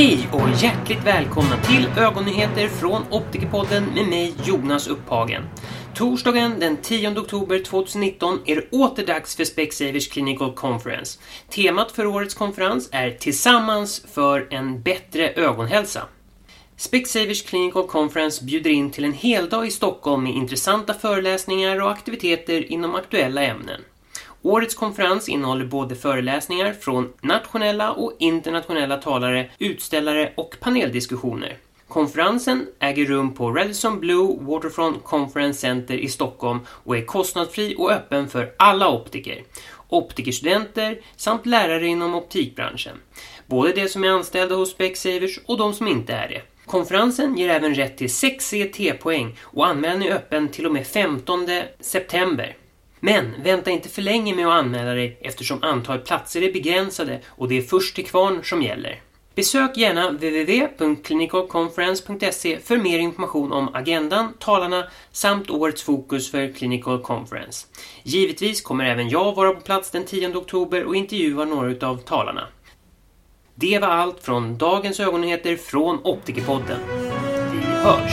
Hej och hjärtligt välkomna till ögonnyheter från Optikerpodden med mig Jonas Upphagen. Torsdagen den 10 oktober 2019 är det åter dags för Specsavers Clinical Conference. Temat för årets konferens är Tillsammans för en bättre ögonhälsa. Specsavers Clinical Conference bjuder in till en heldag i Stockholm med intressanta föreläsningar och aktiviteter inom aktuella ämnen. Årets konferens innehåller både föreläsningar från nationella och internationella talare, utställare och paneldiskussioner. Konferensen äger rum på Radisson Blue Waterfront Conference Center i Stockholm och är kostnadsfri och öppen för alla optiker, optikerstudenter samt lärare inom optikbranschen. Både de som är anställda hos Specsavers och de som inte är det. Konferensen ger även rätt till 6 CT-poäng och anmälan är öppen till och med 15 september. Men vänta inte för länge med att anmäla dig eftersom antalet platser är begränsade och det är först till kvarn som gäller. Besök gärna www.clinicalconference.se för mer information om agendan, talarna samt årets fokus för Clinical Conference. Givetvis kommer även jag vara på plats den 10 oktober och intervjua några av talarna. Det var allt från dagens ögonnyheter från Optikerpodden. Vi hörs!